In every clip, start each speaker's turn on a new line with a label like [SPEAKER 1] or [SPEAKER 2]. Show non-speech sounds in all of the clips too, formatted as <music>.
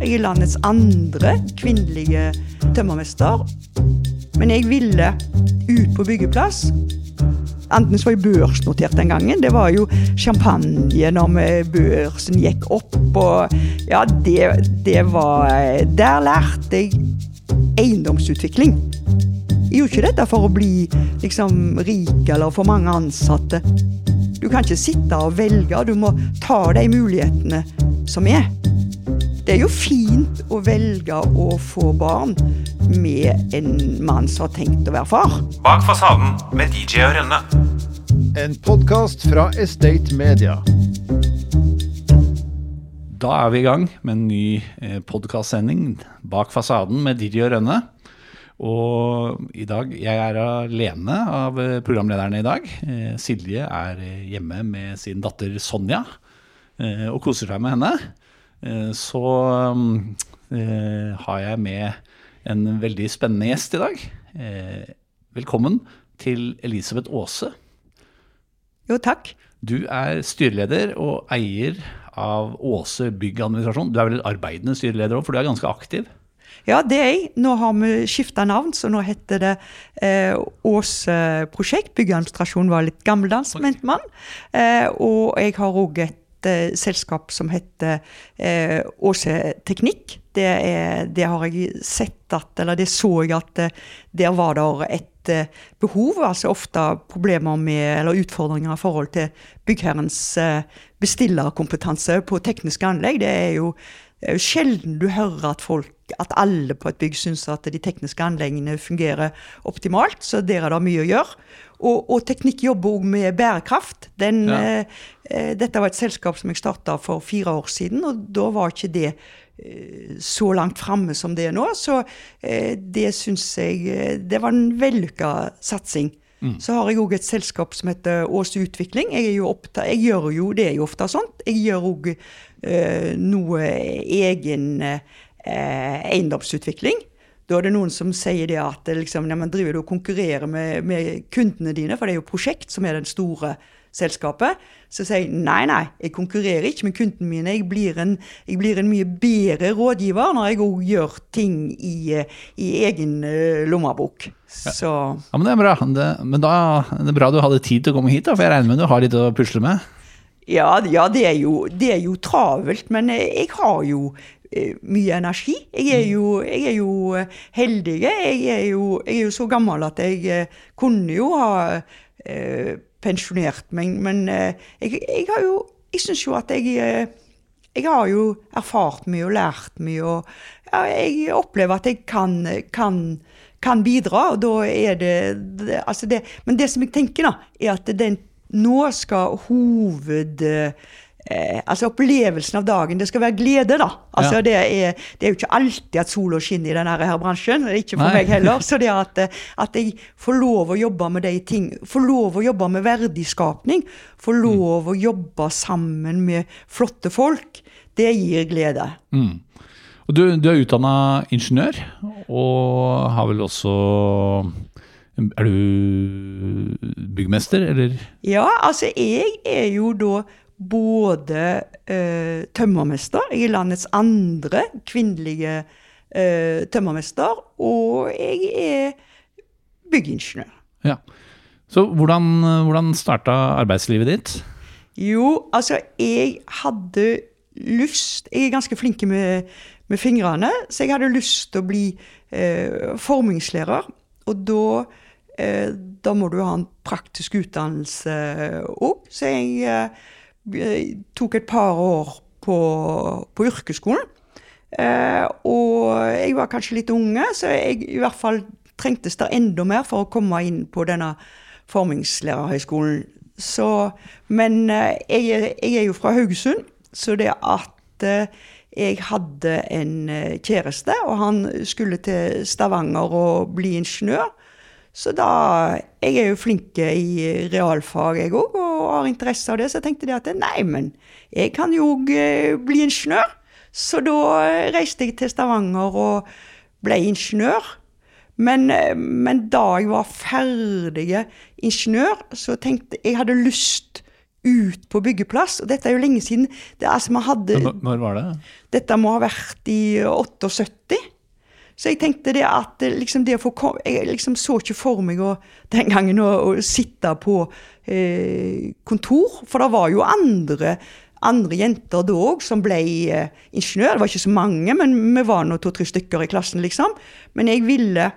[SPEAKER 1] Jeg er landets andre kvinnelige tømmermester. Men jeg ville ut på byggeplass. Enten så var jeg børsnotert den gangen. Det var jo champagne når børsen gikk opp. Og ja, det, det var Der lærte jeg eiendomsutvikling. Jeg gjorde ikke dette for å bli liksom rik eller for mange ansatte. Du kan ikke sitte og velge, du må ta de mulighetene som er. Det er jo fint å velge å få barn med en mann som har tenkt å være far.
[SPEAKER 2] Bak fasaden med DJ og Rønne.
[SPEAKER 3] En podkast fra Estate Media.
[SPEAKER 4] Da er vi i gang med en ny podkastsending Bak fasaden med DJ og Rønne. Og i dag, jeg er alene av programlederne i dag. Eh, Silje er hjemme med sin datter Sonja eh, og koser seg med henne. Eh, så har jeg med en veldig spennende gjest i dag. Velkommen til Elisabeth Aase.
[SPEAKER 1] Jo, takk.
[SPEAKER 4] Du er styreleder og eier av Aase byggadministrasjon. Du er vel arbeidende styreleder òg, for du er ganske aktiv?
[SPEAKER 1] Ja, det er jeg. Nå har vi skifta navn, så nå heter det eh, Åse Prosjekt. Byggeadministrasjon var litt gammeldans, mente man. Eh, og jeg har òg et eh, selskap som heter eh, Åse Teknikk. Det, er, det, har jeg sett at, eller det så jeg at eh, der var det et eh, behov. Altså ofte problemer med, eller utfordringer i forhold til byggherrens bestillerkompetanse på tekniske anlegg. Det er jo det er jo sjelden du hører at folk, at alle på et bygg syns at de tekniske anleggene fungerer optimalt, så der er det mye å gjøre. Og, og teknikk jobber òg med bærekraft. Den, ja. eh, eh dette var et selskap som jeg starta for fire år siden, og da var ikke det eh, så langt framme som det er nå. Så eh, det syns jeg eh, Det var en vellykka satsing. Mm. Så har jeg òg et selskap som heter Ås Utvikling. Jeg, opptatt, jeg, gjør jo, det er jo ofte sånt. Jeg gjør òg Eh, noe egen eh, eiendomsutvikling. Da er det noen som sier det at liksom, ja, driver og konkurrerer med, med, kundene dine, for det er jo prosjekt som er den store selskapet. Så sier jeg nei, nei, jeg konkurrerer ikke med kundene mine. Jeg blir en, jeg blir en mye bedre rådgiver når jeg òg gjør ting i, i egen uh, lommebok. Så.
[SPEAKER 4] Ja, men det er bra. Det, men da, det er bra du hadde tid til å komme hit, da, for jeg regner med du har litt å pusle med?
[SPEAKER 1] Ja, ja det, er jo, det, er jo, travelt, men jeg har jo eh, mye energi. Jeg er jo, jeg er jo eh, heldig. Jeg er jo, jeg er jo, så gammel at jeg eh, kunne jo ha eh, pensjonert meg, men eh, jeg, jeg, har jo Jeg syns jo at jeg Jeg har jo erfart mye og lært mye, og jeg opplever at jeg kan, kan kan bidra, og da er det, det, altså det Men det som jeg tenker, da, er at den nå skal hoved... Eh, altså Opplevelsen av dagen. Det skal være glede, da. Altså ja. det, er, det, er, jo ikke alltid at sola skinner i denne her bransjen. Ikke for Nei. meg heller. <laughs> Så det at, at, jeg får lov å jobbe med de ting, får lov å jobbe med verdiskapning, får mm. lov mm. å jobbe sammen med flotte folk, det gir glede.
[SPEAKER 4] Mm. Og du, du er utdanna ingeniør, og har vel også er du byggmester, eller?
[SPEAKER 1] Ja, altså jeg er jo da både eh, tømmermester, jeg er landets andre kvinnelige eh, tømmermester, og jeg er byggingeniør.
[SPEAKER 4] Ja. Så hvordan, hvordan starta arbeidslivet ditt?
[SPEAKER 1] Jo, altså jeg hadde lyst Jeg er ganske flink med, med fingrene, så jeg hadde lyst til å bli eh, formingslærer. Og da Eh, da må du ha en praktisk utdannelse òg. Så jeg eh, tok et par år på, på yrkesskolen. Eh, og jeg var kanskje litt unge, så jeg i hvert fall trengtes det enda mer for å komme inn på denne formingslærerhøgskolen. Men jeg, jeg, er jo fra Haugesund, så det at jeg hadde en kjæreste, og han skulle til Stavanger og bli ingeniør. Så da Jeg er jo flink i realfag, jeg òg, og har interesse av det. Så jeg tenkte at nei, men jeg kan jo òg eh, bli ingeniør. Så da reiste jeg til Stavanger og ble ingeniør. Men, eh, men da jeg var ferdig ingeniør, så tenkte jeg hadde lyst ut på byggeplass. Og dette er jo lenge siden. Det, altså, man hadde,
[SPEAKER 4] Når, når var det?
[SPEAKER 1] dette må ha vært i 78. Så jeg tenkte det at eh, liksom det å få Jeg liksom så ikke for meg å, den gangen å, å sitte på eh, kontor, for det var jo andre, andre jenter da òg som ble eh, ingeniør. Det var ikke så mange, men vi var nå to-tre stykker i klassen, liksom. Men jeg ville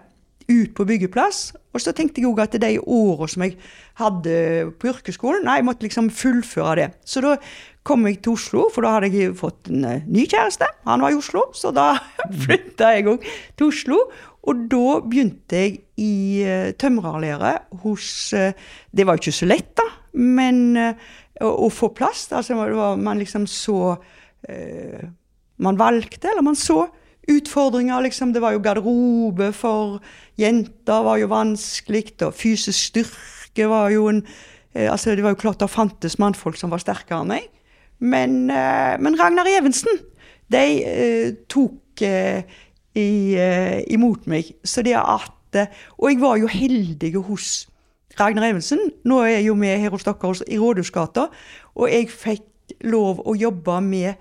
[SPEAKER 1] ut på byggeplass. Og så tenkte jeg òg at de åra som jeg hadde på yrkesskolen, nei, jeg måtte liksom fullføre det. Så da kom jeg til Oslo, for da hadde jeg fått en eh, ny kjæreste. Han var i Oslo, så da <laughs> flytta jeg òg til Oslo. Og da begynte jeg i uh, tømrerlære hos eh, Det var jo ikke så lett, da, men eh, å, å få plass. Altså, var, man liksom så eh, Man valgte, eller man så utfordringer, liksom. Det var jo garderobe for jenter var jo vanskelig, og fysisk styrke var jo en eh, Altså, det var jo klart det fantes mannfolk som var sterkere enn meg. Men, eh, men Ragnar Evensen, de eh, tok eh, imot meg. Så det at Og jeg var jo heldig hos Ragnar Evensen. Nå er jeg jo med her hos dere i Rådhusgata, og jeg fikk lov å jobbe med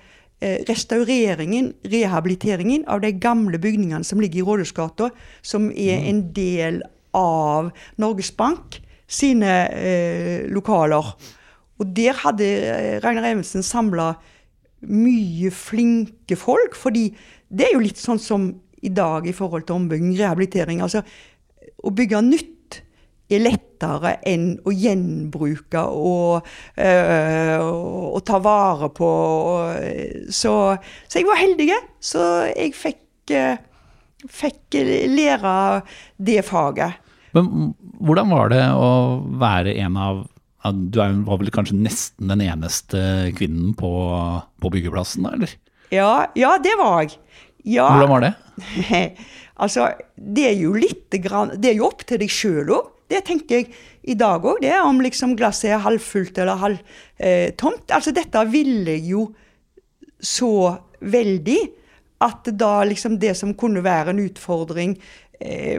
[SPEAKER 1] restaureringen, rehabiliteringen av de gamle bygningene som ligger i Rådhusgata, som er en del av Norges Bank sine eh, lokaler. Og der hadde eh, Ragnar Evensen samla mye flinke folk, fordi det er jo litt sånn som i dag i forhold til ombygging, rehabilitering. Altså, å bygge nytt er lettere enn å gjenbruke og, øh, og ta vare på. Og, så, så jeg var heldig, så jeg fikk, øh, fikk lære det faget.
[SPEAKER 4] Men hvordan var det å være en av Du var vel kanskje nesten den eneste kvinnen på, på byggeplassen, da, eller?
[SPEAKER 1] Ja, ja det var jeg. Ja.
[SPEAKER 4] Hvordan var det? <laughs>
[SPEAKER 1] altså, det er jo litt grann, Det er jo opp til deg sjøl òg. Det tenker jeg i dag òg, det. Om liksom glasset er halvfullt eller halvtomt. Eh, altså, dette ville jeg jo så veldig at da liksom det som kunne være en utfordring,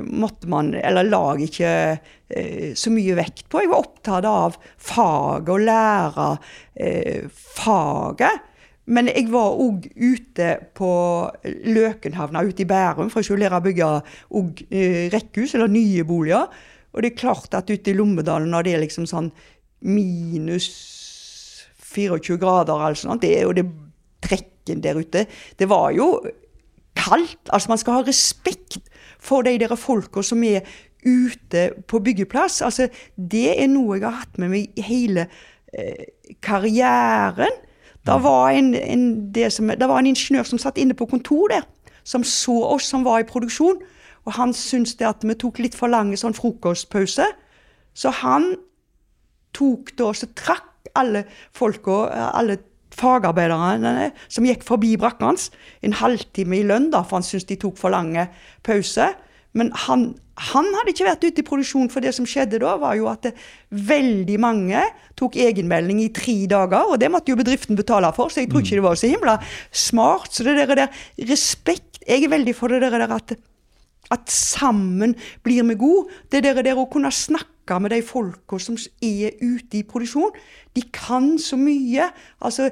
[SPEAKER 1] måtte man, eller la ikke eh, så mye vekt på. Jeg var opptatt av faget og lære eh, faget. Men jeg var òg ute på Løkenhavna ute i Bærum, for ikke å lære å bygge og, eh, rekkehus, eller nye boliger. Og det er klart at ute i Lommedalen, når det er liksom sånn minus 24 grader, eller sånt, det er jo det trekken der ute. Det var jo kaldt. Altså, man skal ha respekt for de der folka som er ute på byggeplass. Altså, det er noe jeg har hatt med meg i hele eh, karrieren. Det var en, en, det som, det var en ingeniør som satt inne på kontor der, som så oss som var i produksjon. Og han syntes det at vi tok litt for lange sånn frokostpause. Så han tok da, så trakk alle folka, alle fagarbeiderne som gikk forbi brakka hans, en halvtime i lønn, da, for han syntes de tok for lange pauser. Men han, han hadde ikke vært ute i produksjon, for det som skjedde da, var jo at det, veldig mange tok egenmelding i tre dager, og det måtte jo bedriften betale for, så jeg tror ikke det var så himla smart. Så det der, der respekt Jeg er veldig for det der at, at sammen blir vi gode. Det der, der å kunne snakke med de folka som er ute i produksjon. De kan så mye. Altså,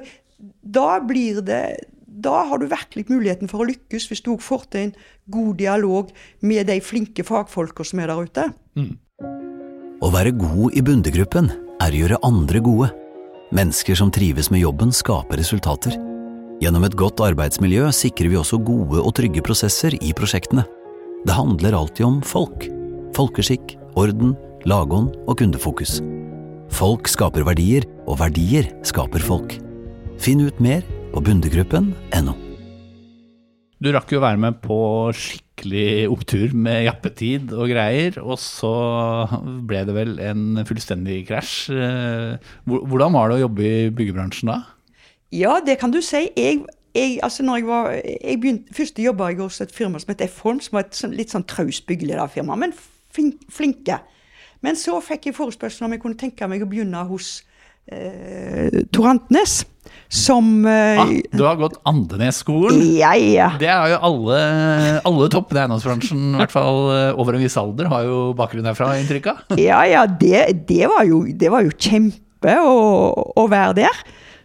[SPEAKER 1] da blir det da har du virkelig muligheten for å lykkes, hvis du får til en god dialog med de flinke fagfolka som er der ute.
[SPEAKER 5] Å være god i bundegruppen er å gjøre andre gode. Mennesker som trives med jobben, skaper resultater. Gjennom et godt arbeidsmiljø sikrer vi også gode og trygge prosesser i prosjektene. Det handler alltid om folk. Folkeskikk, orden, lagånd og kundefokus. Folk skaper verdier, og verdier skaper folk. Finn ut mer på bundegruppen.no.
[SPEAKER 4] Du rakk jo å være med på skikkelig opptur med jappetid og greier, og så ble det vel en fullstendig krasj. Eh, Hvordan var det å jobbe i byggebransjen da?
[SPEAKER 1] Ja, det kan du si. Jeg, jeg, altså når jeg var, jeg begynte, Først jobba jeg hos et firma som het F-Holm, som var et sånn, litt sånn traust byggelederfirma, men flin- flinke. Men så fikk jeg forespørsel om jeg kunne tenke meg å begynne hos eh, Tor Antnes, som eh,
[SPEAKER 4] Ah, du har gått Andenes-skolen.
[SPEAKER 1] Ja, ja.
[SPEAKER 4] Det er jo alle, alle toppene i eiendomsbransjen, i hvert fall eh, over en viss alder, har jo bakgrunn herfra, inntrykk av.
[SPEAKER 1] Ja, ja, det, det, var jo, det var jo kjempe å, å være der.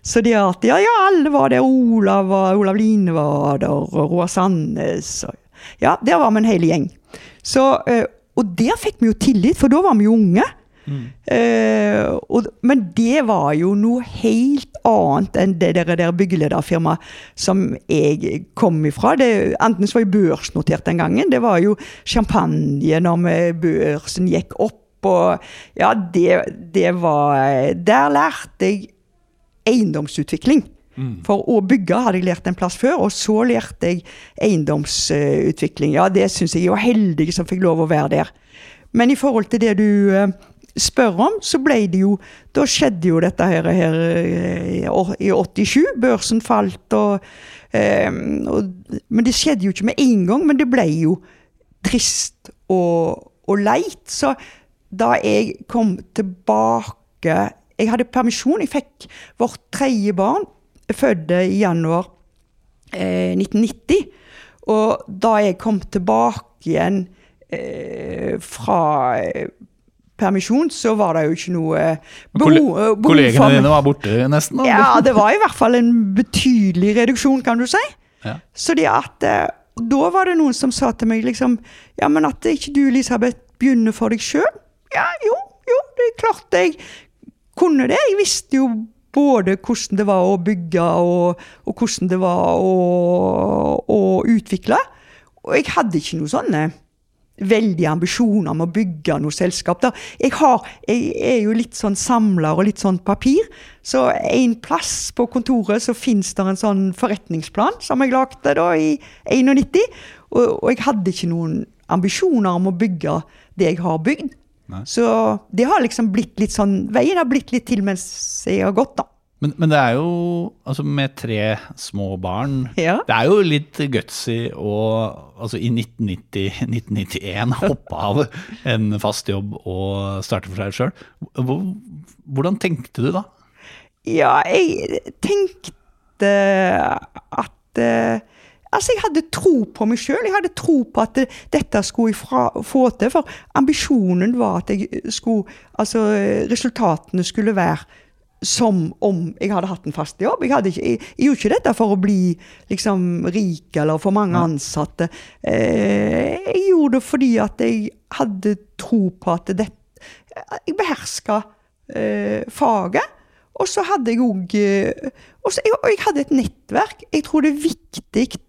[SPEAKER 1] Så de at ja, ja, alle var der. Olav, Olav Line var der, og Roar Sandnes. Og, ja, der var vi en hel gjeng. Så, eh, og der fikk vi jo tillit, for da var vi jo unge. Eh, og, men det var jo noe helt annet enn det der, der byggelederfirmaet som jeg kom ifra. Det, Andenes var jo børsnotert den gangen. Det var jo champagne når børsen gikk opp. Og ja, det, det var Der lærte jeg eiendomsutvikling. For å bygge hadde jeg lært en plass før, og så lærte jeg eiendomsutvikling. Ja, det syns jeg var heldig som fikk lov å være der. Men i forhold til det du eh, spør om, så ble det jo Da skjedde jo dette her, her eh, i 87. Børsen falt og, eh, og Men det skjedde jo ikke med en gang, men det ble jo trist og, og leit. Så da jeg kom tilbake Jeg hadde permisjon. Jeg fikk vårt tredje barn, født i januar eh, 1990. Og da jeg kom tilbake igjen eh, fra eh, permisjon, så var det jo ikke noe behov, eh, behov
[SPEAKER 4] kollegene dine var borte nesten? da?
[SPEAKER 1] Ja, det var i hvert fall en betydelig reduksjon, kan du si.
[SPEAKER 4] Ja.
[SPEAKER 1] Så det at eh, Da var det noen som sa til meg liksom Ja, men at ikke du, Elisabeth, begynner for deg sjøl? Ja, jo, jo, det er klart jeg kunne det. Jeg visste jo både hvordan det var å bygge, og, og hvordan det var å, å utvikle. Og jeg hadde ikke noe sånne veldige ambisjoner om å bygge noe selskap. Da. Jeg, har, jeg er jo litt sånn samler og litt sånn papir. Så en plass på kontoret så fins det en sånn forretningsplan som jeg lagde da i 91. Og, og jeg hadde ikke noen ambisjoner om å bygge det jeg har bygd.
[SPEAKER 4] Nei.
[SPEAKER 1] Så det har liksom blitt litt sånn Veien har blitt litt til mens jeg har gått, da.
[SPEAKER 4] Men, men det er jo, altså med tre små barn
[SPEAKER 1] Ja.
[SPEAKER 4] Det er jo litt gutsy å altså i 1990-1991 <laughs> hoppe av en fast jobb og starte for seg sjøl. Hvordan tenkte du da?
[SPEAKER 1] Ja, jeg tenkte at eh, Altså, jeg hadde tro på meg sjøl. Jeg hadde tro på at det, dette skulle jeg fra, få til. For ambisjonen var at skulle Altså, resultatene skulle være som om jeg hadde hatt en fast jobb. Jeg, ikke, jeg, jeg gjorde ikke dette for å bli liksom rik eller for mange ansatte. Eh, jeg gjorde det fordi at jeg hadde tro på at det, jeg beherska eh, faget. Og så hadde jeg òg og, så- jeg hadde et nettverk. Jeg tror det er viktig eh,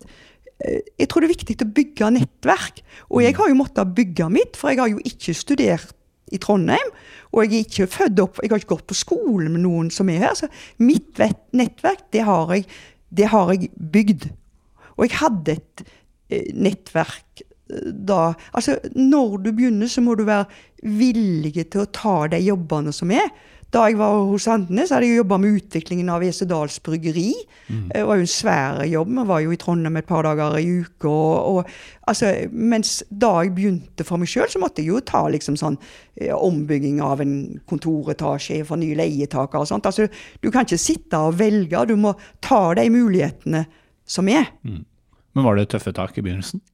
[SPEAKER 1] jeg tror det er viktig å bygge nettverk. Og jeg har jo måttet bygge mitt, for jeg har jo ikke studert i Trondheim. Og jeg er ikke født opp, jeg har ikke gått på skole med noen som er her. Så mitt nettverk, det har jeg, det har jeg bygd. Og jeg hadde et eh, nettverk eh, da Altså, når du begynner, så må du være villig til å ta de jobbene som er. Da jeg var hos Andenes, hadde jeg jobba med utviklingen av Esedals bryggeri. Det var jo en svær jobb. Vi var jo i Trondheim et par dager i uka. Og, og, altså, mens da jeg begynte for meg sjøl, så måtte jeg jo ta liksom sånn eh, ombygging av en kontoretasje for nye leietakere og sånt. Altså, du kan ikke sitte og velge, du må ta de mulighetene som er.
[SPEAKER 4] Men Var det tøffe tak i begynnelsen?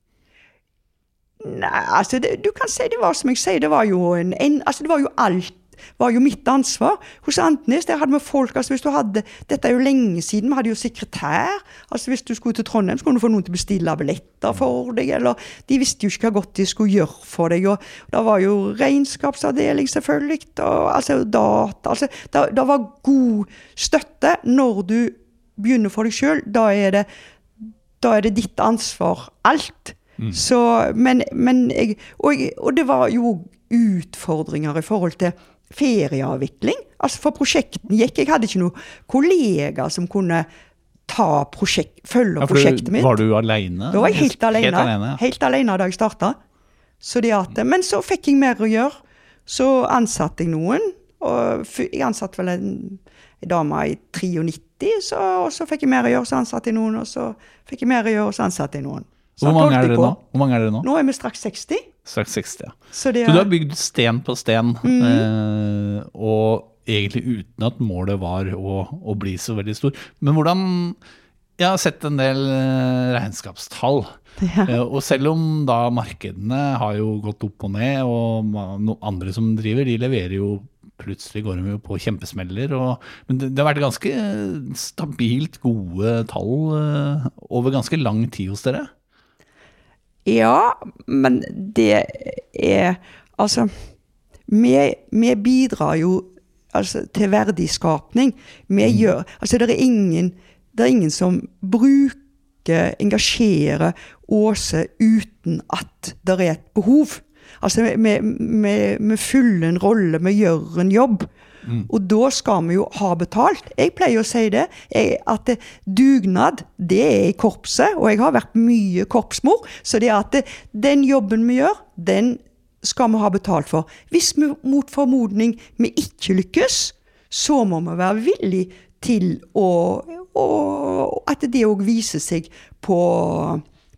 [SPEAKER 1] Nei, altså det, du kan si det var som jeg sier, det var jo en, en altså det var jo alt var jo mitt ansvar. Hos Antnes der hadde vi folk altså hvis du hadde, Dette er jo lenge siden, vi hadde jo sekretær. altså Hvis du skulle til Trondheim, så kunne du få noen til å bestille billetter for deg. eller De visste jo ikke hva godt de skulle gjøre for deg. og Det var jo regnskapsavdeling, selvfølgelig. og altså data altså Det, det var god støtte når du begynner for deg sjøl. Da er det da er det ditt ansvar, alt. Så, men, men jeg, og, jeg, og det var jo utfordringer i forhold til ferieavvikling. Altså For prosjektene gikk. Jeg hadde ikke noen kollegaer som kunne ta prosjekt, følge
[SPEAKER 4] Ja,
[SPEAKER 1] prosjektet mitt.
[SPEAKER 4] Var du alene?
[SPEAKER 1] Da var jeg helt alene.
[SPEAKER 4] Helt alene ja.
[SPEAKER 1] Helt alene da jeg starta. Men så fikk jeg mer å gjøre. Så ansatte jeg noen. Og jeg ansatte vel en, en dame i 93, så, og så fikk jeg mer å gjøre, så ansatte jeg noen. Og så fikk jeg mer å gjøre, og så ansatte jeg noen. Så
[SPEAKER 4] Hvor mange er dere nå? Hvor mange er dere nå?
[SPEAKER 1] Nå er vi straks 60.
[SPEAKER 4] Straks 60, ja.
[SPEAKER 1] Så det
[SPEAKER 4] Så du har
[SPEAKER 1] er
[SPEAKER 4] bygd sten på sten,
[SPEAKER 1] Mm.
[SPEAKER 4] eh, og egentlig uten at målet var å, å bli så veldig stor. Men hvordan Jeg har sett en del regnskapstall. regnskapstall. Eh, Og selv om da markedene har jo gått opp og ned, og no, andre som driver, de leverer jo plutselig går de jo på kjempesmeller. Og, men det, det har vært ganske stabilt gode tall eh, over ganske lang tid hos dere.
[SPEAKER 1] Ja, men det er Altså, vi, vi bidrar jo altså, til verdiskapning. Vi gjør Altså, det er ingen, det er ingen som bruker, engasjerer Åse uten at det er et behov. Altså, vi, vi, vi fyller en rolle, vi gjør en jobb. Og da skal vi jo ha betalt. Jeg pleier å si det, at dugnad, det er i korpset. Og jeg har vært mye korpsmor, så det er at den jobben vi gjør, den skal vi ha betalt for. Hvis vi mot formodning vi ikke lykkes, så må vi være villig til å, å At det òg viser seg på,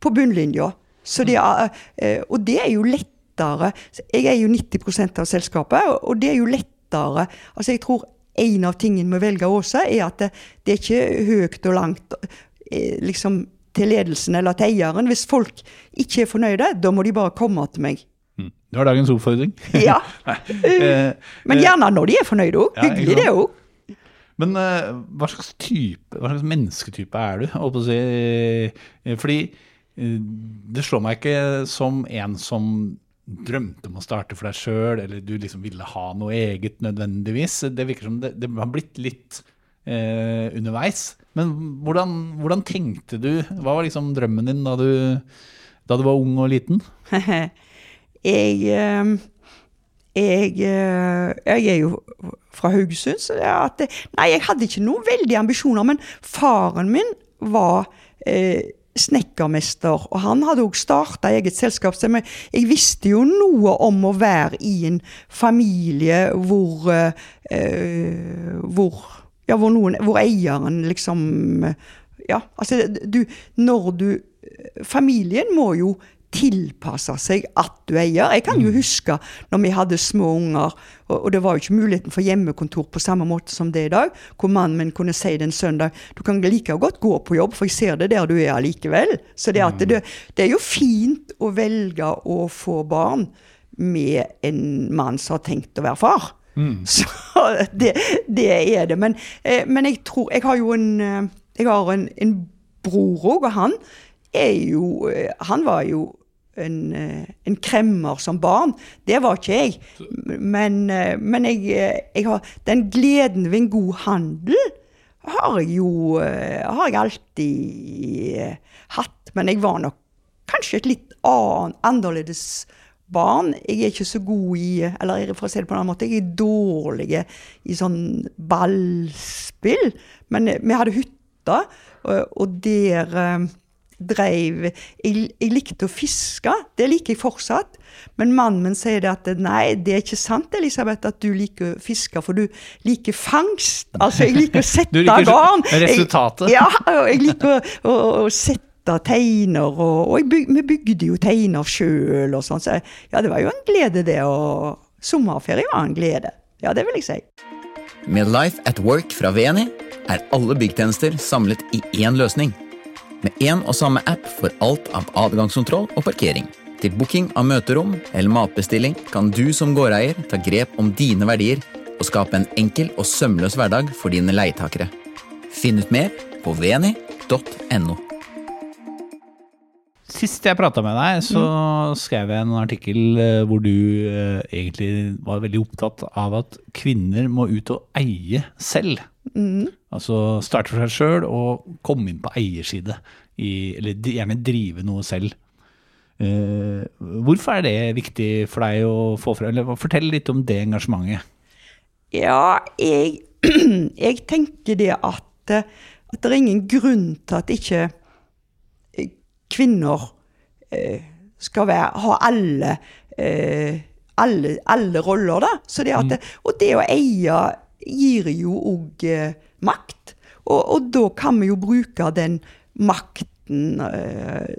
[SPEAKER 1] på bunnlinja. Det er, eh, og det er jo lettere Jeg er jo 90% av selskapet, og det er jo lettere Altså jeg tror en av tingene med å velge Åse, er at det, det er ikke høyt og langt eh, liksom til ledelsen eller til eieren. Hvis folk ikke er fornøyde, da må de bare komme til meg.
[SPEAKER 4] Mm. Det var dagens oppfordring. <laughs>
[SPEAKER 1] Ja. <laughs>
[SPEAKER 4] Eh,
[SPEAKER 1] Men gjerne når de er fornøyde òg.
[SPEAKER 4] Ja,
[SPEAKER 1] Hyggelig, det òg.
[SPEAKER 4] Men eh, hva slags type, hva slags mennesketype er du? si? Eh, Fordi eh, det slår meg ikke som en som drømte om å starte for deg sjøl, eller du liksom ville ha noe eget nødvendigvis. Det virker som det, det har blitt litt eh, underveis. Men hvordan, hvordan tenkte du? Hva var liksom drømmen din da du, da du var ung og liten? <laughs>
[SPEAKER 1] Jeg, eh, jeg, eh, jeg er jo fra Haugesund, så det Nei, jeg hadde ikke noen veldige ambisjoner, men faren min var eh, snekkermester, og han hadde òg starta eget selskap. Så jeg, visste jo noe om å være i en familie hvor eh, hvor, ja, hvor, noen, hvor eieren liksom Ja, altså du Når du Familien må jo tilpasse seg at du eier. Jeg kan jo huske når vi hadde små unger, og, og det var jo ikke muligheten for hjemmekontor på samme måte som det er i dag, hvor mannen min kunne si den en søndag du kan like godt gå på jobb, for jeg ser det der du er allikevel. Så det, at det, det er jo fint å velge å få barn med en mann som har tenkt å være far. <laughs> Så det, det er det. Men, eh, men jeg tror Jeg har jo en, eh, jeg har en, en bror òg, og han er jo eh, Han var jo en, eh, en kremmer som barn. Det var ikke jeg. Men, eh, men jeg, eh, jeg har den gleden ved en god handel har jeg jo har jeg alltid hatt. Men jeg var nok kanskje et litt annet, annerledes barn. Jeg er ikke så god i Eller for å si det på en annen måte, jeg er dårlig i sånn ballspill. Men vi hadde hytte, og, der dreiv jeg, jeg likte å fiske, det liker jeg fortsatt. Men mannen min sier det at nei, det er ikke sant Elisabeth, at du liker å fiske, for du liker fangst. Altså, jeg liker å <laughs> sette
[SPEAKER 4] liker
[SPEAKER 1] garn. <laughs>
[SPEAKER 4] resultatet.
[SPEAKER 1] Jeg, ja, jeg liker å, å, å sette teiner, og, og jeg byg, vi bygde jo teiner sjøl og sånn. Så ja, det var jo en glede, det. Og sommerferie var en glede. Ja, det vil jeg si.
[SPEAKER 6] Med Life at Work fra VNI er alle byggtjenester samlet i én løsning. Med én og samme app for alt av adgangskontroll og parkering. Til booking av møterom eller matbestilling kan du som gårdeier ta grep om dine verdier og skape en enkel og sømløs hverdag for dine leietakere. Finn ut mer på veni.no.
[SPEAKER 4] Sist jeg prata med deg, så skrev jeg en artikkel eh, hvor du eh, egentlig var veldig opptatt av at kvinner må ut og eie selv. Altså starte for seg sjøl og komme inn på eierside. I, eller gjerne drive noe selv. Eh, hvorfor er det viktig for deg å få frem? Eller fortell litt om det engasjementet.
[SPEAKER 1] Ja, jeg, <clears throat> jeg tenker det at, eh, at det er ingen grunn til at ikke eh, kvinner eh, skal være, ha alle, alle, alle roller, da. Så det at, Og det å eie gir jo òg eh, makt. Og, og da kan vi jo bruke den makten eh,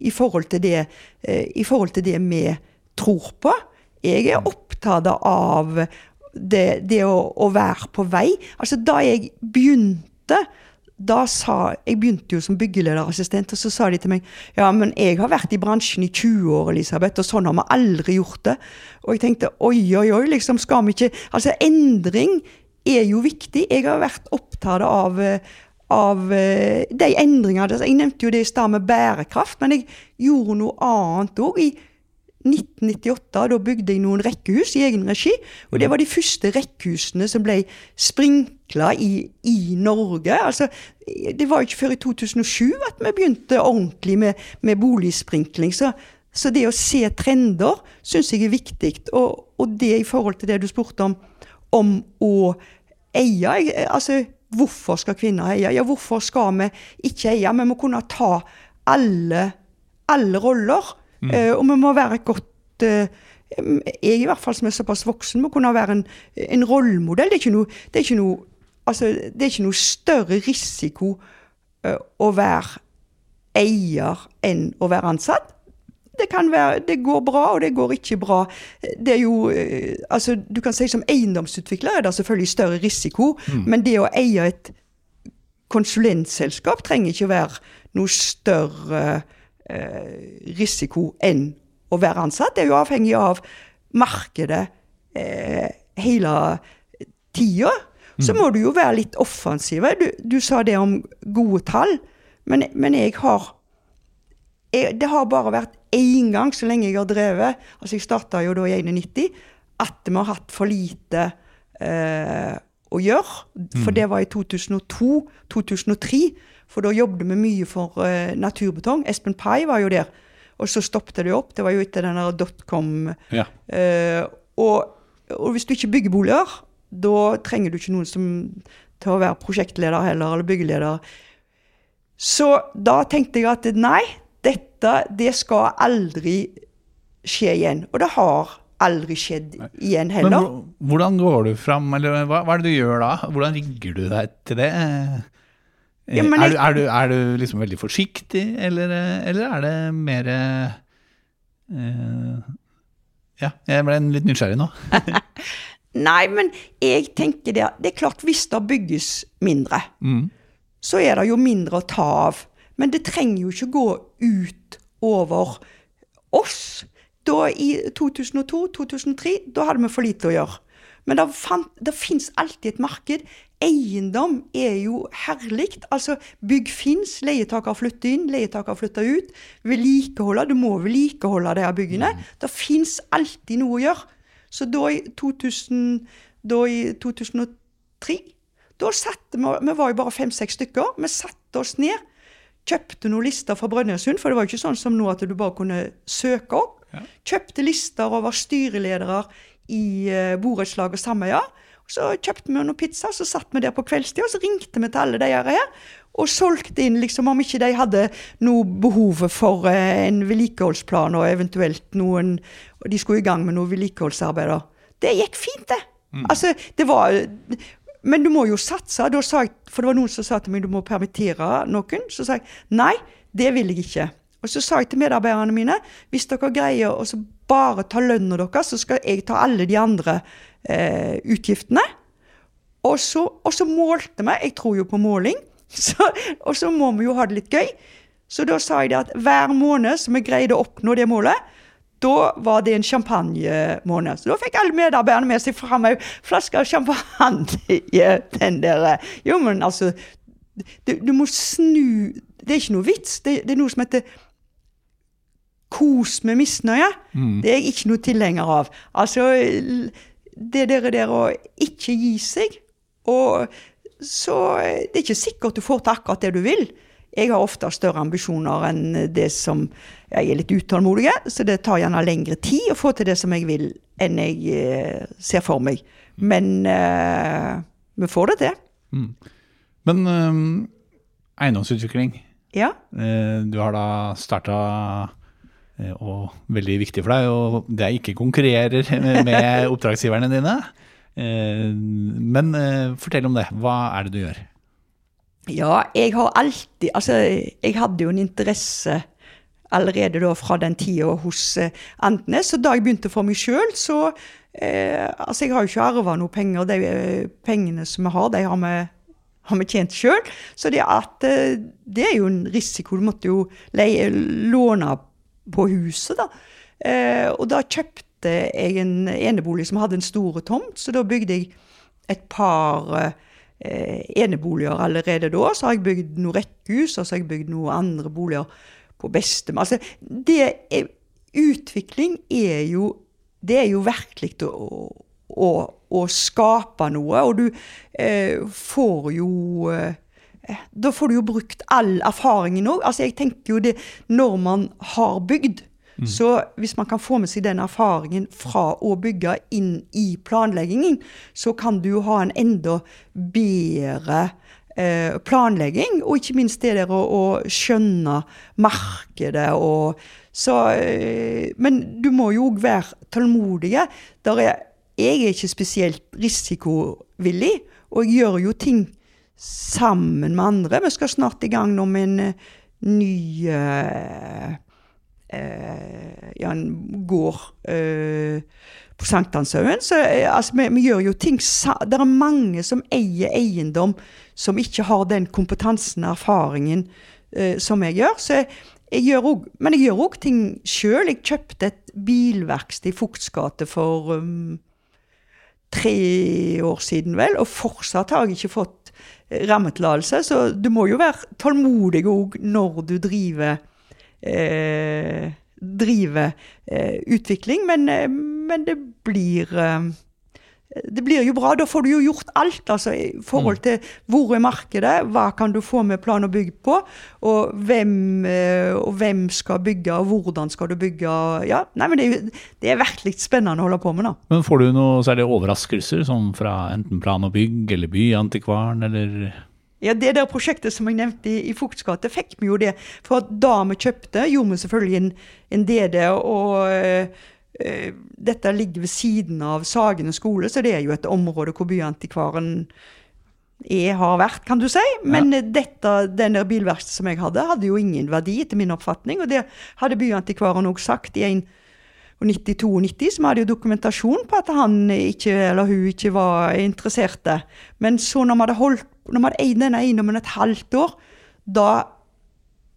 [SPEAKER 1] i forhold til det, eh, forhold til det vi tror på. Jeg er opptatt av det, det å, å være på vei. Altså, da jeg begynte, da sa Jeg begynte jo som byggelederassistent, og så sa de til meg ja, men jeg har vært i bransjen i 20 år, Elisabeth, og sånn har vi aldri gjort det. Og jeg tenkte oi, oi, oi, liksom skal vi ikke Altså, endring er jo viktig. Jeg har vært opptatt av av eh, de endringene Jeg nevnte jo det i stad med bærekraft, men jeg gjorde noe annet òg. I 1998 da bygde jeg noen rekkehus i egen regi. Og det var de første rekkehusene som ble sprinkla i, i Norge. Altså, det var ikke før i 2007 at vi begynte ordentlig med, med boligsprinkling. Så, så, det å se trender syns jeg er viktig. Og, og, det i forhold til det du spurte om, om å eie altså, Hvorfor skal kvinner eie? Ja, hvorfor skal vi ikke eie? Vi må kunne ta alle, alle roller. Mm. Uh, og vi må være et godt uh, Jeg i hvert fall som er såpass voksen, må kunne være en, en rollemodell. Det er noe, det er noe, altså, det er ikke noe større risiko uh, å være eier enn å være ansatt det kan være Det går bra, og det går ikke bra. Det er jo eh, Altså, du kan si som eiendomsutvikler er det selvfølgelig større risiko, mm. men det å eie et konsulentselskap trenger ikke være noe større eh, risiko enn å være ansatt. Det er jo avhengig av markedet eh, hele tida. Så mm. må du jo være litt offensiv. Du, du sa det om gode tall, men, men jeg har jeg, Det har bare vært én gang så lenge jeg har drevet, altså jeg starta jo da i 91, at vi har hatt for lite eh, å gjøre. For mm. det var i 2002-2003. For da jobbet vi mye for eh, naturbetong. Espen Pai var jo der. Og så stoppet det opp. Det var jo etter den der dotcom. Ja. Eh, og, og, hvis du ikke bygger boliger, da trenger du ikke noen som til å være prosjektleder heller, eller byggeleder. Så da tenkte jeg at nei, dette, det skal aldri skje igjen. Og det har aldri skjedd igjen heller.
[SPEAKER 4] Men hvordan går du fram, eller hva, hva, er det du gjør da? Hvordan rigger du deg til det? Ja, er, du, er, du, er, du, liksom veldig forsiktig, eller, eller er det mer uh, Ja, jeg ble litt nysgjerrig nå. <laughs>
[SPEAKER 1] Nei, men jeg tenker det Det er klart, hvis det bygges mindre, mm. så er det jo mindre å ta av. Men det trenger jo ikke gå ut over oss. Da I 2002-2003 da hadde vi for lite å gjøre. Men det, fins alltid et marked. Eiendom er jo herlig. Altså, bygg fins, leietaker flytter inn, leietaker flytter ut. Vedlikeholde, du må vedlikeholde de her byggene. Mm. Det fins alltid noe å gjøre. Så da i, 2000, da i 2003 da satte vi, vi var jo bare fem-seks stykker. Vi satte oss ned kjøpte noen lister fra Brønnøysund, for det var jo ikke sånn som nå at du bare kunne søke opp. Ja. Kjøpte lister over styreledere i uh, borettslag og sameier. Så kjøpte vi noen pizza, så satt vi der på kveldstid, og så ringte vi til alle de her. Og solgte inn liksom om ikke de hadde noe behov for uh, en vedlikeholdsplan, og eventuelt noen Og de skulle i gang med noe vedlikeholdsarbeid. Det gikk fint, det. Mm. Altså, det var men du må jo satse. Jeg, for det var noen som sa til meg du må permittere noen. Så sa jeg nei, det vil jeg ikke. Og så sa jeg til medarbeiderne mine hvis dere greier å bare ta lønna deres, så skal jeg ta alle de andre eh, utgiftene. Og så, og så, målte vi. Jeg tror jo på måling. <laughs> Så, og så må vi jo ha det litt gøy. Så da sa jeg det at hver måned som vi greide å oppnå det målet, da var det en champagnemåned. Så da fikk alle medarbeiderne med seg fram ei flaske champagne. <laughs> den der. Jo, men altså du, du, må snu Det er ikke noe vits. Det, det er noe som heter kos med misnøye. Mm. Det er jeg ikke noe tilhenger av. Altså, det der, der å ikke gi seg og så Det er ikke sikkert du får til akkurat det du vil. Jeg har ofte større ambisjoner enn det som Jeg er litt utålmodig, så det tar gjerne lengre tid å få til det som jeg vil, enn jeg eh, ser for meg. Men uh, vi får det til. Mm.
[SPEAKER 4] Men um, eiendomsutvikling.
[SPEAKER 1] Ja.
[SPEAKER 4] Du har da starta og veldig viktig for deg, og det ikke konkurrerer <laughs> med, oppdragsgiverne dine. Men fortell om det. Hva er det du gjør?
[SPEAKER 1] Ja, jeg har alltid Altså, jeg hadde jo en interesse allerede da fra den tida hos Antnes. Andenes. Så da jeg begynte for meg sjøl, så eh, Altså, jeg har jo ikke arva noe penger. De eh, pengene som vi har, de har vi har vi tjent sjøl. Så det, at, eh, det er jo en risiko. Du måtte jo leie, låne på huset, da. Eh, og da kjøpte jeg en enebolig som hadde en stor tomt, så da bygde jeg et par eh, eneboliger allerede da. Så har jeg bygd noen rekkehus, og så har jeg bygd noen andre boliger på beste Altså, det er, utvikling er jo Det er jo virkelig å, å, å skape noe, og du eh, får jo eh, da får du jo brukt all erfaringen òg. Altså, jeg tenker jo det når man har bygd. Så hvis man kan få med seg den erfaringen fra å bygge inn i planleggingen, så kan du jo ha en enda bedre eh, planlegging, og ikke minst det der å, å skjønne markedet og så, eh, Men du må jo òg være tålmodige. Der er, jeg er ikke spesielt risikovillig, og jeg gjør jo ting sammen med andre. Vi skal snart i gang nå med en eh, ny eh, eh, ja, en gård eh, på Sankthanshaugen. Så eh, altså, vi, vi gjør jo ting Det er mange som eier eiendom som ikke har den kompetansen og erfaringen som jeg gjør. Så jeg, jeg gjør også, men jeg gjør òg ting sjøl. Jeg kjøpte et bilverksted i Fugts for um, tre år siden, vel, og fortsatt har jeg ikke fått rammetillatelse. Så du må jo være tålmodig òg når du driver eh, drive eh, utvikling, men, eh, men det blir eh, det blir jo bra. Da får du jo gjort alt. altså I forhold til hvor er markedet, hva kan du få med plan og bygg på, og hvem, eh, og hvem skal bygge, og hvordan skal du bygge. ja, nei, men Det er, det er virkelig spennende å holde på med. da.
[SPEAKER 4] Men får du noe særlig overraskelser, som fra enten plan og bygg eller byantikvaren, eller
[SPEAKER 1] Ja, Det der prosjektet som jeg nevnte i, i Fugts gate, fikk vi jo det. For da vi kjøpte, gjorde vi selvfølgelig en, en DD. Og øh, dette ligger ved siden av Sagene skole, så det er jo et område hvor byantikvaren er, har vært, kan du si. Men ja. dette, den der bilverkstedet som jeg hadde, hadde jo ingen verdi, etter min oppfatning. Og det hadde byantikvaren òg sagt i en og 92-90, som hadde jo dokumentasjon på at han ikke, eller hun ikke var interesserte. Men så når vi hadde holdt, når vi hadde eid denne eiendommen et halvt år, da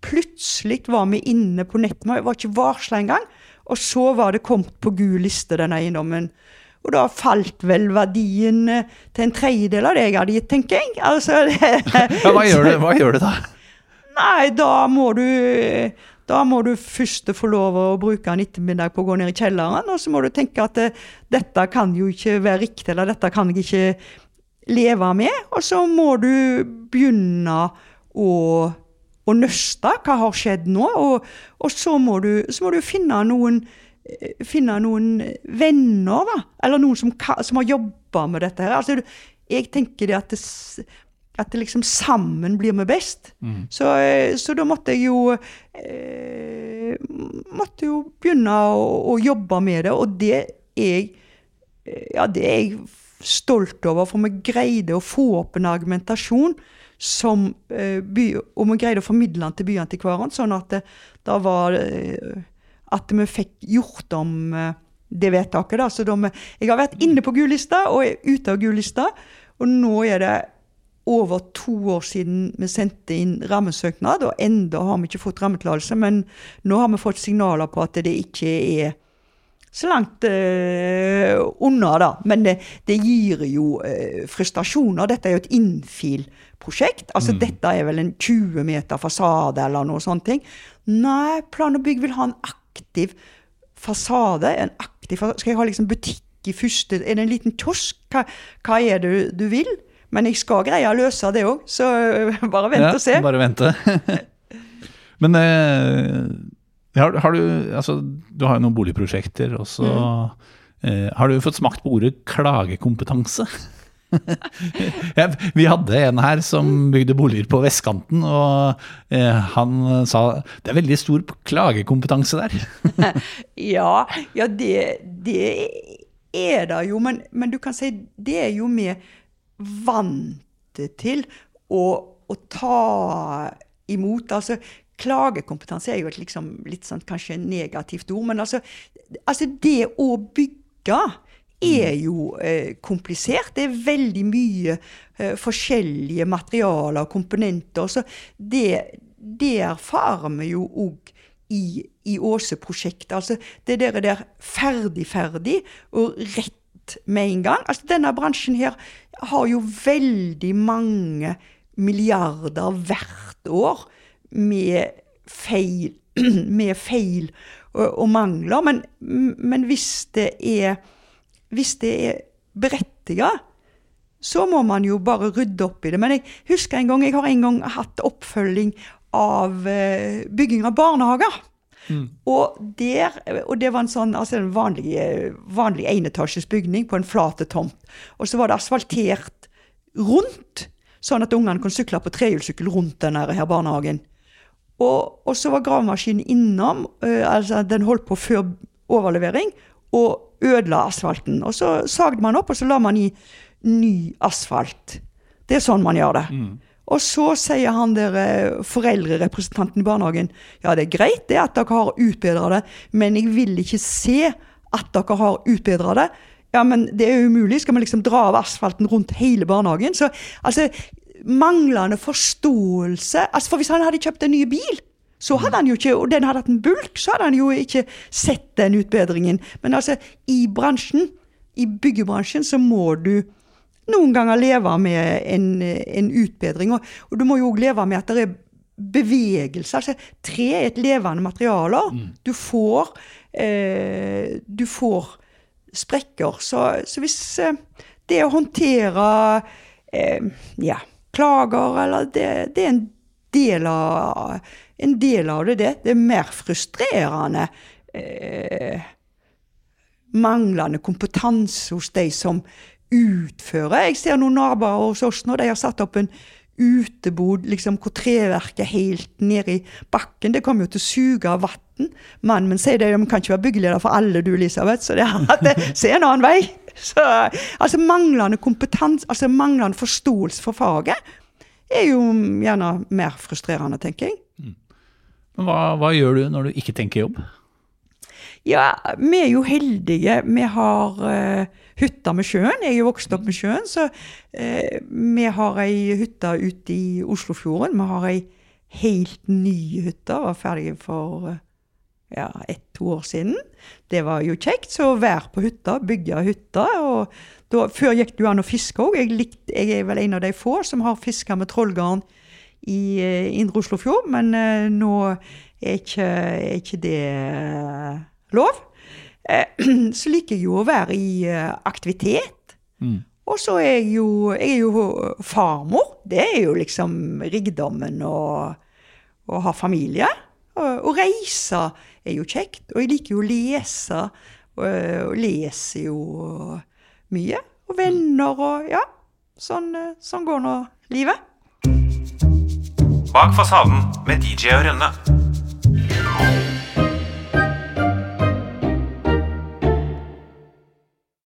[SPEAKER 1] plutselig var vi inne på nettet. vi var ikke varsla engang, og så var det kommet på gul liste, den eiendommen. Og da falt vel verdien eh, til en tredjedel av det jeg hadde gitt, tenker jeg. Altså, <laughs> det,
[SPEAKER 4] Ja, hva gjør du, hva gjør du da?
[SPEAKER 1] Nei, da må du da må du først få lov å bruke en ettermiddag på å gå ned i kjelleren, og så må du tenke at eh, dette kan jo ikke være riktig, eller dette kan jeg ikke leve med. Og så må du begynne å, å nøste. Hva har skjedd nå? Og, og så, må du, så må du finne noen eh, finne noen venner, da. Eller noen som, som har jobba med dette her. Altså, jeg tenker det at det, at det liksom sammen blir vi best. Så, eh, så da måtte jeg jo eh, Måtte jo begynne å, å jobbe med det, og det er jeg eh, Ja, det er jeg stolt over, for vi greide å få opp en argumentasjon som eh, by, Og vi greide å formidle den til byantikvaren, sånn at det, da var eh, At vi fikk gjort om eh, det vedtaket. da, så da vi, Jeg har vært inne på gullista og er ute av gullista, og nå er det over to år siden vi sendte inn rammesøknad, og enda har vi ikke fått rammetillatelse. Men nå har vi fått signaler på at det ikke er så langt eh, unna, da. Men det, det gir jo eh, frustrasjoner. Dette er jo et infil-prosjekt. Altså dette er vel en 20 meter fasade eller noe sånt. Nei, Plan og bygg vil ha en aktiv fasade. En aktiv fasade. Skal jeg ha liksom butikk i første Er det en liten kiosk? Hva, hva er det du vil? Men jeg skal greie å løse det òg, så øh, bare vent og se.
[SPEAKER 4] Bare vente. <laughs> Men eh, har, har du Altså, du har jo noen boligprosjekter, og så eh, Har du fått smakt på ordet klagekompetanse? <laughs> ja, vi hadde en her som bygde boliger på vestkanten, og eh, han sa det er veldig stor klagekompetanse der. <laughs>
[SPEAKER 1] Ja, ja det, det er det jo, men, men du kan si det er jo vi vant til å, å ta imot. Altså, klagekompetanse er jo et liksom, litt sånn kanskje negativt ord, men altså, altså det å bygge er jo eh, komplisert. Det er veldig mye eh, forskjellige materialer og komponenter. Så det, det erfarer vi jo òg i, i Åse-prosjektet. Altså det der, der ferdig, ferdig og rett med en gang. Altså Denne bransjen her har jo veldig mange milliarder hvert år med feil, <clears throat> med feil og, og mangler. Men, men hvis det er hvis det er berettiga, så må man jo bare rydde opp i det. Men jeg husker en gang, jeg har en gang hatt oppfølging av bygging av barnehager. Mm. Og, der, og det var en sånn altså en vanlig, vanlig enetasjes bygning på en flat tomt. Og så var det asfaltert rundt, sånn at ungene kunne sykle på trehjulssykkel rundt denne her barnehagen. Og, og så var gravemaskinen innom, uh, altså den holdt på før overlevering, og ødela asfalten. Og så sagde man opp, og så la man i ny asfalt. Det er sånn man gjør det. Mm. Og så sier han der eh, foreldrerepresentanten i barnehagen ja, det er greit det at dere har utbedra det, men jeg vil ikke se at dere har utbedra det. Ja, men det er umulig. Skal man liksom dra av asfalten rundt hele barnehagen? Så altså, manglende forståelse altså For hvis han hadde kjøpt en ny bil, så hadde han jo ikke, og den hadde hatt en bulk, så hadde han jo ikke sett den utbedringen. Men altså, i bransjen, i byggebransjen, så må du noen ganger leve med en, en utbedring. Og, og, du må jo òg leve med at det er bevegelse. Altså, tre er et levende materiale. Mm. Du får eh, Du får sprekker. Så, så hvis eh, det å håndtere eh, ja, klager, eller det, det er en del av en del av det, det. Det er mer frustrerende eh, manglende kompetanse hos de som utfører. Jeg ser noen naboer hos oss nå, de har satt opp en utebod liksom, hvor treverket er helt nede i bakken. Det kommer jo til å suge av vann. Mannen min sier det, de kan ikke være byggeleder for alle, du Elisabeth, så det, <laughs> det se en annen vei. Så, altså Manglende kompetanse, altså manglende forståelse for faget er jo gjerne mer frustrerende, tenker jeg. Mm.
[SPEAKER 4] Men hva, hva, gjør du når du ikke tenker jobb?
[SPEAKER 1] Ja, vi er jo heldige. Vi har uh, hytta med sjøen. Jeg er jo vokst opp med sjøen, så uh, vi har ei hytte ute i Oslofjorden. Vi har ei helt ny hytte. Var ferdig for uh, ja, ett-to år siden. Det var jo kjekt. Så vær på hytta, bygge hytta. og da, Før gikk det jo an å fiske òg. Jeg, jeg, er vel en av de få som har fiska med trollgarn i Indre Oslofjord, men nå er ikke, er ikke det lov. <clears throat> så liker jeg jo å være i aktivitet. Mm. Og så er jeg jo, jeg er jo farmor. Det er jo liksom rikdommen å, å ha familie. Å reise er jo kjekt. Og jeg liker jo å lese. Og, og leser jo mye. Og venner og Ja. Sånn, sånn går nå livet.
[SPEAKER 2] Bak fasaden med DJ og Rønne.